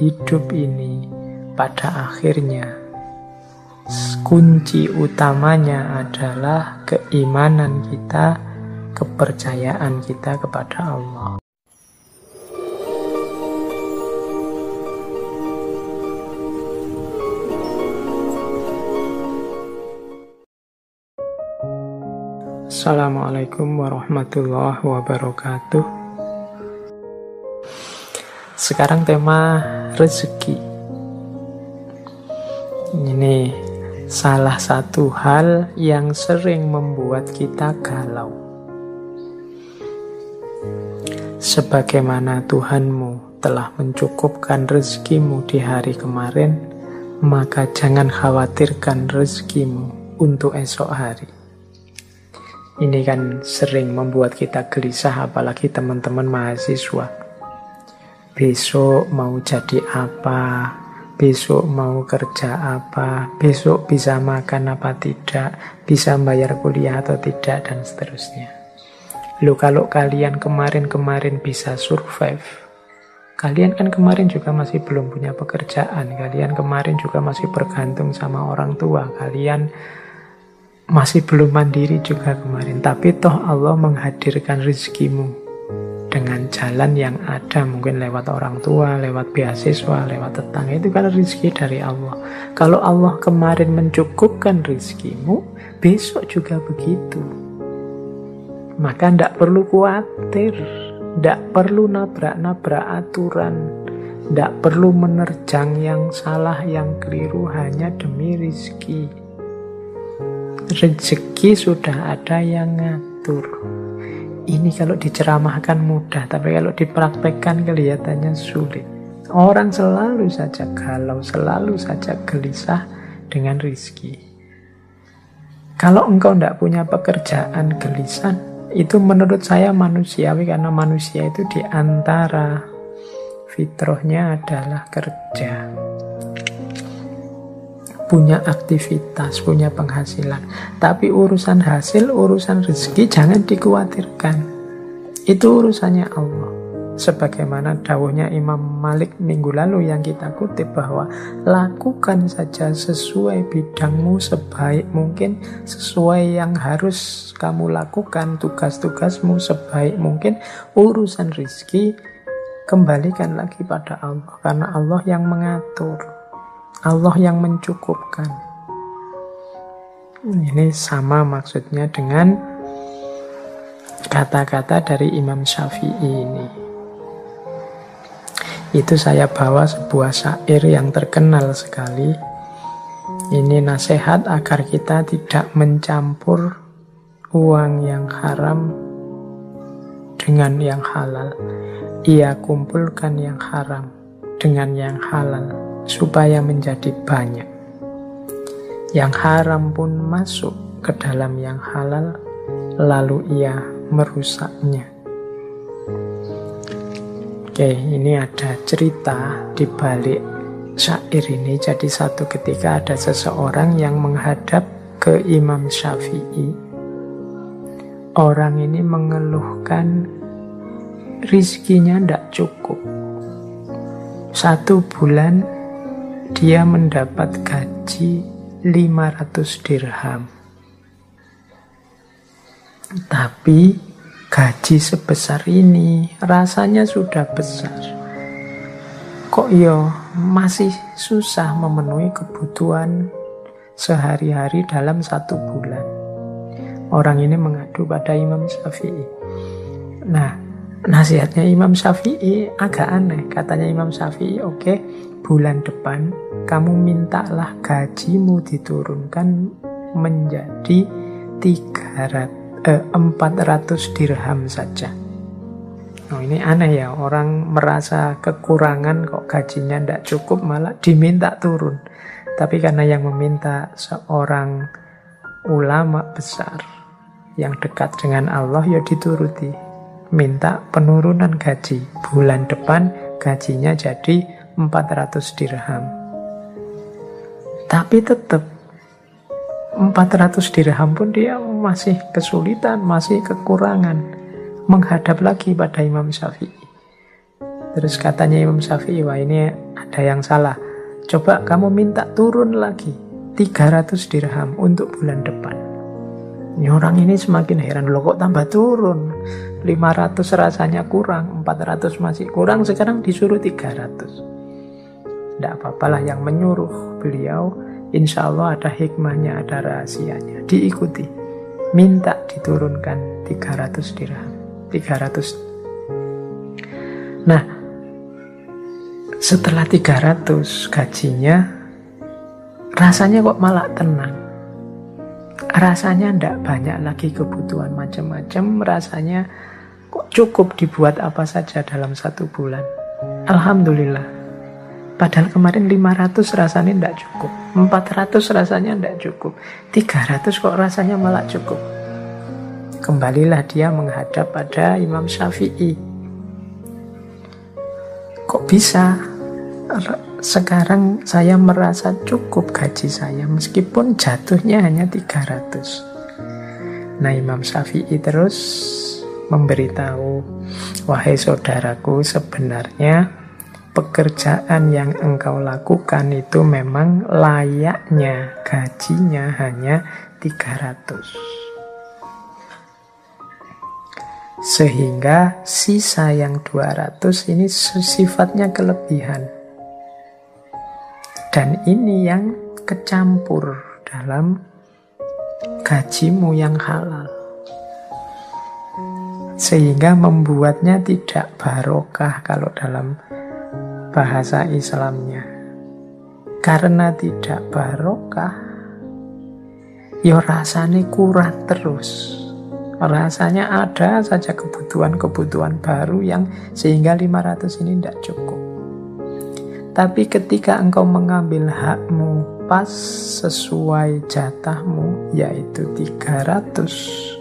hidup ini pada akhirnya kunci utamanya adalah keimanan kita, kepercayaan kita kepada Allah. Assalamualaikum warahmatullahi wabarakatuh. Sekarang tema rezeki. Ini salah satu hal yang sering membuat kita galau. Sebagaimana Tuhanmu telah mencukupkan rezekimu di hari kemarin, maka jangan khawatirkan rezekimu untuk esok hari. Ini kan sering membuat kita gelisah apalagi teman-teman mahasiswa. Besok mau jadi apa? Besok mau kerja apa? Besok bisa makan apa tidak? Bisa bayar kuliah atau tidak? Dan seterusnya. Lu kalau kalian kemarin-kemarin bisa survive, kalian kan kemarin juga masih belum punya pekerjaan, kalian kemarin juga masih bergantung sama orang tua, kalian masih belum mandiri juga kemarin. Tapi toh Allah menghadirkan rezekimu dengan jalan yang ada. Mungkin lewat orang tua, lewat beasiswa, lewat tetangga. Itu kan rezeki dari Allah. Kalau Allah kemarin mencukupkan rezekimu, besok juga begitu. Maka tidak perlu khawatir. Tidak perlu nabrak-nabrak aturan. Tidak perlu menerjang yang salah, yang keliru hanya demi rezeki rezeki sudah ada yang ngatur. Ini kalau diceramahkan mudah, tapi kalau dipraktekkan kelihatannya sulit. Orang selalu saja galau, selalu saja gelisah dengan rizki. Kalau engkau tidak punya pekerjaan gelisah, itu menurut saya manusiawi karena manusia itu di antara fitrahnya adalah kerja punya aktivitas, punya penghasilan. Tapi urusan hasil, urusan rezeki jangan dikhawatirkan. Itu urusannya Allah. Sebagaimana dawuhnya Imam Malik minggu lalu yang kita kutip bahwa lakukan saja sesuai bidangmu sebaik mungkin, sesuai yang harus kamu lakukan, tugas-tugasmu sebaik mungkin, urusan rizki kembalikan lagi pada Allah karena Allah yang mengatur. Allah yang mencukupkan. Ini sama maksudnya dengan kata-kata dari Imam Syafi'i ini. Itu saya bawa sebuah syair yang terkenal sekali. Ini nasihat agar kita tidak mencampur uang yang haram dengan yang halal. Ia kumpulkan yang haram dengan yang halal supaya menjadi banyak. Yang haram pun masuk ke dalam yang halal, lalu ia merusaknya. Oke, ini ada cerita di balik syair ini. Jadi satu ketika ada seseorang yang menghadap ke Imam Syafi'i. Orang ini mengeluhkan rizkinya tidak cukup. Satu bulan dia mendapat gaji 500 dirham. Tapi gaji sebesar ini rasanya sudah besar. Kok yo masih susah memenuhi kebutuhan sehari-hari dalam satu bulan. Orang ini mengadu pada Imam Syafi'i. Nah, nasihatnya Imam Syafi'i agak aneh. Katanya Imam Syafi'i, oke, okay, bulan depan kamu mintalah gajimu diturunkan menjadi 300, eh, 400 dirham saja. Oh ini aneh ya, orang merasa kekurangan kok gajinya tidak cukup malah diminta turun. Tapi karena yang meminta seorang ulama besar yang dekat dengan Allah ya dituruti. Minta penurunan gaji. Bulan depan gajinya jadi 400 dirham. Tapi tetap 400 dirham pun dia masih kesulitan, masih kekurangan menghadap lagi pada Imam Syafi'i. Terus katanya Imam Syafi'i, wah ini ada yang salah. Coba kamu minta turun lagi 300 dirham untuk bulan depan. Ini orang ini semakin heran loh kok tambah turun 500 rasanya kurang 400 masih kurang sekarang disuruh 300 Tidak apa-apalah yang menyuruh beliau. Insya Allah ada hikmahnya ada rahasianya. Diikuti. Minta diturunkan 300 dirham. 300 Nah setelah 300 gajinya rasanya kok malah tenang. Rasanya ndak banyak lagi kebutuhan macam-macam, rasanya kok cukup dibuat apa saja dalam satu bulan. Alhamdulillah. Padahal kemarin 500 rasanya ndak cukup, 400 rasanya ndak cukup, 300 kok rasanya malah cukup. Kembalilah dia menghadap pada Imam Syafi'i. Kok bisa sekarang saya merasa cukup gaji saya meskipun jatuhnya hanya 300. Nah Imam Syafi'i terus memberitahu, wahai saudaraku sebenarnya pekerjaan yang engkau lakukan itu memang layaknya gajinya hanya 300. Sehingga sisa yang 200 ini sifatnya kelebihan. Dan ini yang kecampur dalam gajimu yang halal. Sehingga membuatnya tidak barokah kalau dalam bahasa Islamnya. Karena tidak barokah, ya rasanya kurang terus. Rasanya ada saja kebutuhan-kebutuhan baru yang sehingga 500 ini tidak cukup. Tapi ketika engkau mengambil hakmu pas sesuai jatahmu yaitu 300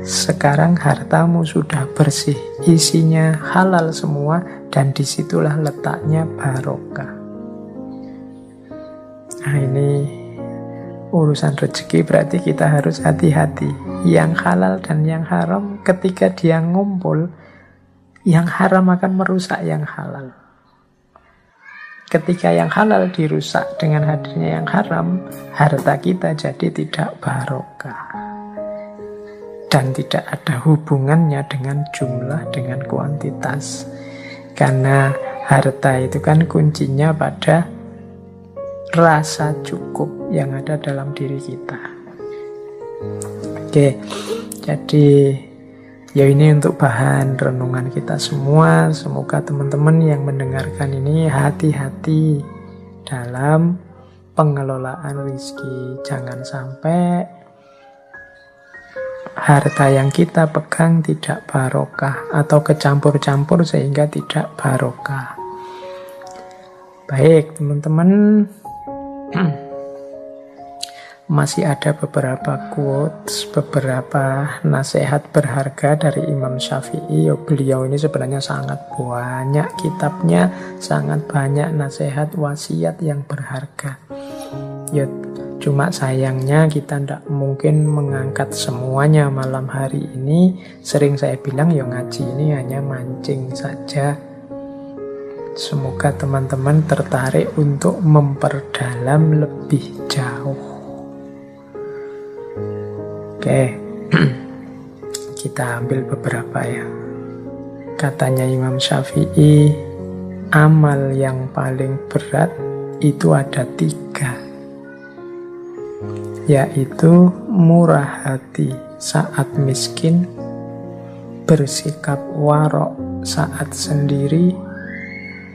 sekarang hartamu sudah bersih isinya halal semua dan di situlah letaknya barokah. Nah ini urusan rezeki berarti kita harus hati-hati. Yang halal dan yang haram ketika dia ngumpul yang haram akan merusak yang halal. Ketika yang halal dirusak dengan hadirnya yang haram, harta kita jadi tidak barokah. Dan tidak ada hubungannya dengan jumlah, dengan kuantitas. Karena harta itu kan kuncinya pada rasa cukup yang ada dalam diri kita. Oke, jadi Ya ini untuk bahan renungan kita semua. Semoga teman-teman yang mendengarkan ini hati-hati dalam pengelolaan rizki. Jangan sampai harta yang kita pegang tidak barokah atau kecampur-campur sehingga tidak barokah. Baik, teman-teman. masih ada beberapa quotes, beberapa nasihat berharga dari Imam Syafi'i. Beliau ini sebenarnya sangat banyak kitabnya, sangat banyak nasihat wasiat yang berharga. Ya, cuma sayangnya kita tidak mungkin mengangkat semuanya malam hari ini. Sering saya bilang ya ngaji ini hanya mancing saja. Semoga teman-teman tertarik untuk memperdalam lebih jauh. Oke, kita ambil beberapa ya. Katanya Imam Syafi'i, amal yang paling berat itu ada tiga, yaitu murah hati saat miskin, bersikap warok saat sendiri,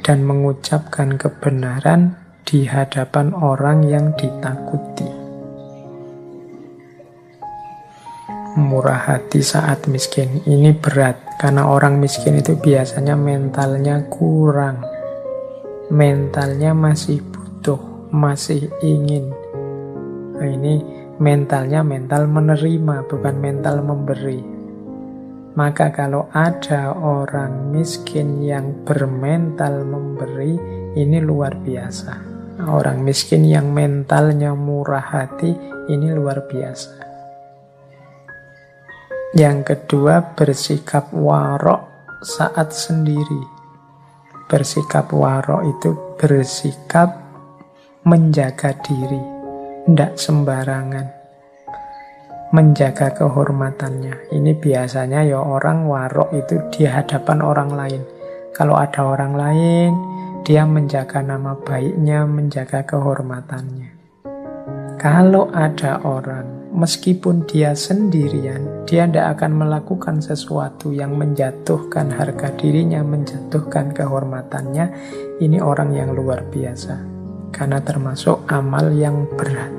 dan mengucapkan kebenaran di hadapan orang yang ditakuti. murah hati saat miskin. Ini berat karena orang miskin itu biasanya mentalnya kurang. Mentalnya masih butuh, masih ingin. Nah, ini mentalnya mental menerima, bukan mental memberi. Maka kalau ada orang miskin yang bermental memberi, ini luar biasa. Orang miskin yang mentalnya murah hati, ini luar biasa. Yang kedua, bersikap warok saat sendiri. bersikap warok itu bersikap menjaga diri, tidak sembarangan. Menjaga kehormatannya. Ini biasanya ya orang warok itu di hadapan orang lain. Kalau ada orang lain, dia menjaga nama baiknya, menjaga kehormatannya. Kalau ada orang, meskipun dia sendirian, dia tidak akan melakukan sesuatu yang menjatuhkan harga dirinya, menjatuhkan kehormatannya. Ini orang yang luar biasa, karena termasuk amal yang berat.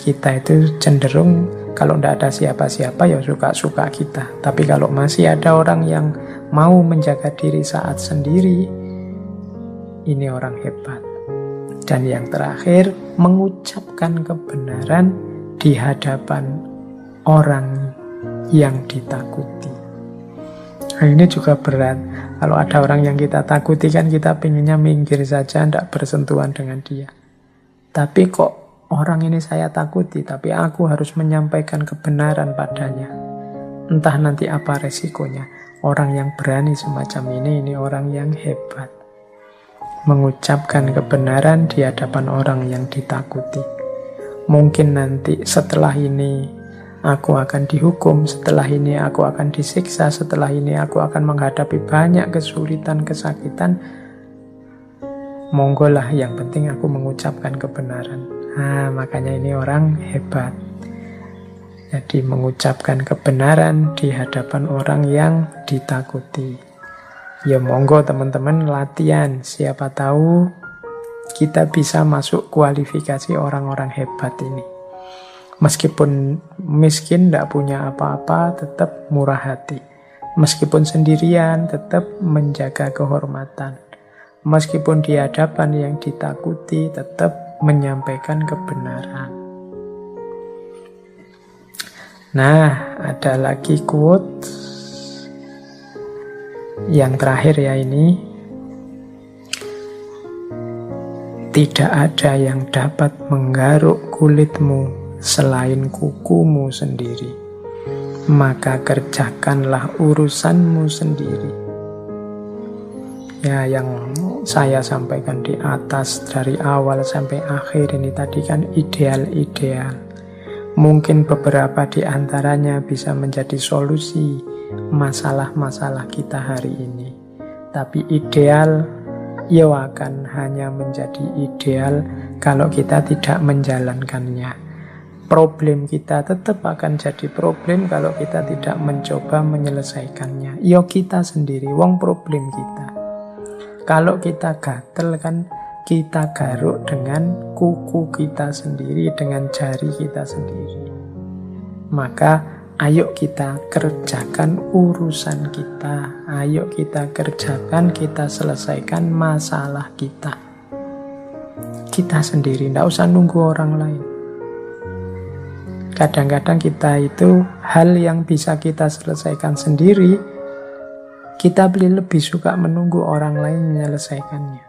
Kita itu cenderung kalau tidak ada siapa-siapa ya suka-suka kita. Tapi kalau masih ada orang yang mau menjaga diri saat sendiri, ini orang hebat. Dan yang terakhir, mengucapkan kebenaran di hadapan orang yang ditakuti. Nah, ini juga berat. Kalau ada orang yang kita takuti kan kita pinginnya minggir saja, tidak bersentuhan dengan dia. Tapi kok orang ini saya takuti, tapi aku harus menyampaikan kebenaran padanya. Entah nanti apa resikonya. Orang yang berani semacam ini, ini orang yang hebat mengucapkan kebenaran di hadapan orang yang ditakuti. Mungkin nanti setelah ini aku akan dihukum, setelah ini aku akan disiksa, setelah ini aku akan menghadapi banyak kesulitan, kesakitan. Monggolah yang penting aku mengucapkan kebenaran. Nah, makanya ini orang hebat. Jadi mengucapkan kebenaran di hadapan orang yang ditakuti. Ya monggo teman-teman latihan. Siapa tahu kita bisa masuk kualifikasi orang-orang hebat ini. Meskipun miskin, tidak punya apa-apa, tetap murah hati. Meskipun sendirian, tetap menjaga kehormatan. Meskipun di hadapan yang ditakuti, tetap menyampaikan kebenaran. Nah, ada lagi quote yang terakhir ya ini Tidak ada yang dapat menggaruk kulitmu selain kukumu sendiri Maka kerjakanlah urusanmu sendiri Ya yang saya sampaikan di atas dari awal sampai akhir ini tadi kan ideal-ideal Mungkin beberapa di antaranya bisa menjadi solusi masalah-masalah kita hari ini. Tapi ideal, ya akan hanya menjadi ideal kalau kita tidak menjalankannya. Problem kita tetap akan jadi problem kalau kita tidak mencoba menyelesaikannya. Ya kita sendiri, wong problem kita. Kalau kita gatel kan kita garuk dengan kuku kita sendiri, dengan jari kita sendiri. Maka Ayo kita kerjakan urusan kita. Ayo kita kerjakan, kita selesaikan masalah kita. Kita sendiri, tidak usah nunggu orang lain. Kadang-kadang kita itu hal yang bisa kita selesaikan sendiri, kita lebih suka menunggu orang lain menyelesaikannya.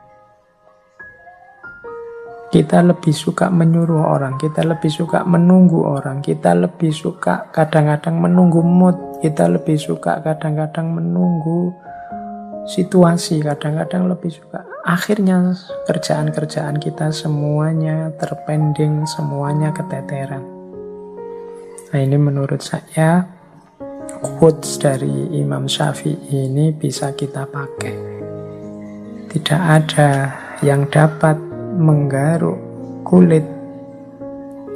Kita lebih suka menyuruh orang, kita lebih suka menunggu orang, kita lebih suka kadang-kadang menunggu mood, kita lebih suka kadang-kadang menunggu situasi, kadang-kadang lebih suka. Akhirnya kerjaan-kerjaan kita semuanya terpending, semuanya keteteran. Nah ini menurut saya quotes dari Imam Syafi'i ini bisa kita pakai. Tidak ada yang dapat menggaruk kulit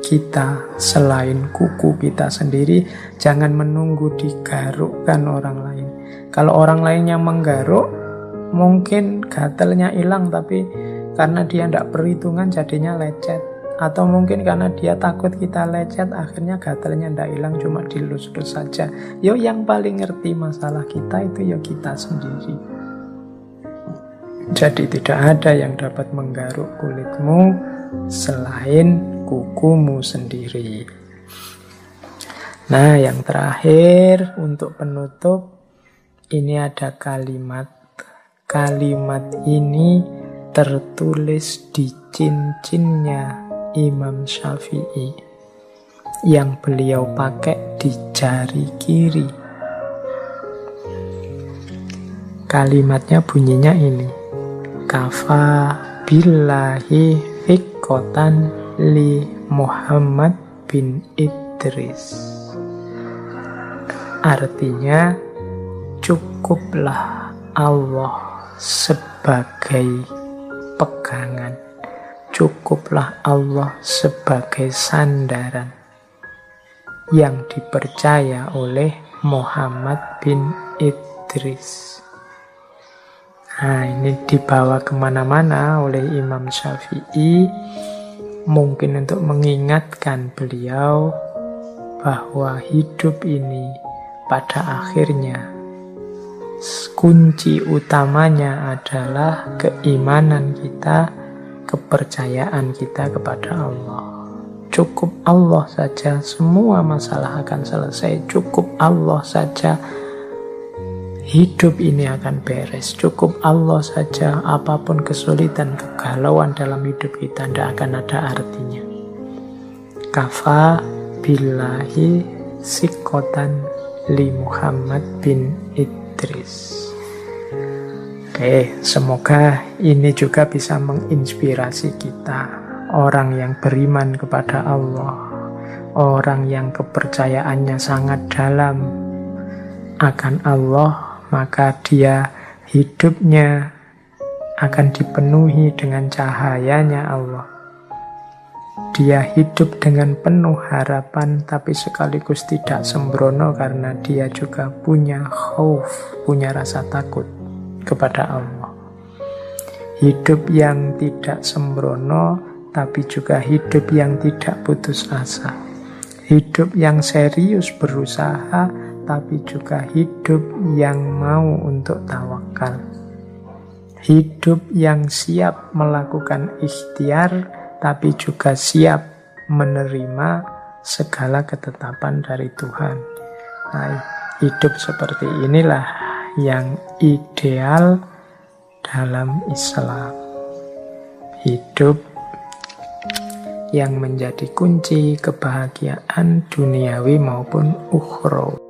kita selain kuku kita sendiri. Jangan menunggu digarukkan orang lain. Kalau orang lain yang menggaruk mungkin gatelnya hilang tapi karena dia tidak perhitungan jadinya lecet atau mungkin karena dia takut kita lecet akhirnya gatelnya tidak hilang cuma dilus-lus saja yo yang paling ngerti masalah kita itu yo kita sendiri jadi tidak ada yang dapat menggaruk kulitmu selain kukumu sendiri. Nah, yang terakhir untuk penutup ini ada kalimat. Kalimat ini tertulis di cincinnya Imam Syafi'i yang beliau pakai di jari kiri kalimatnya bunyinya ini. Kafa billahi fikotan li Muhammad bin Idris. Artinya cukuplah Allah sebagai pegangan. Cukuplah Allah sebagai sandaran yang dipercaya oleh Muhammad bin Idris. Nah, ini dibawa ke mana-mana oleh Imam Syafi'i, mungkin untuk mengingatkan beliau bahwa hidup ini pada akhirnya kunci utamanya adalah keimanan kita, kepercayaan kita kepada Allah. Cukup Allah saja, semua masalah akan selesai. Cukup Allah saja, hidup ini akan beres. Cukup Allah saja, apa pun kesulitan, kegalauan dalam hidup kita tidak akan ada artinya. Kafa billahi sikotan li Muhammad bin Id Idris. Oke, semoga ini juga bisa menginspirasi kita, orang yang beriman kepada Allah, orang yang kepercayaannya sangat dalam akan Allah, maka dia hidupnya akan dipenuhi dengan cahayanya Allah. Dia hidup dengan penuh harapan tapi sekaligus tidak sembrono karena dia juga punya khauf, punya rasa takut kepada Allah. Hidup yang tidak sembrono tapi juga hidup yang tidak putus asa. Hidup yang serius berusaha tapi juga hidup yang mau untuk tawakal. Hidup yang siap melakukan ikhtiar tapi juga siap menerima segala ketetapan dari Tuhan. Nah, hidup seperti inilah yang ideal dalam Islam. Hidup yang menjadi kunci kebahagiaan duniawi maupun ukhrawi.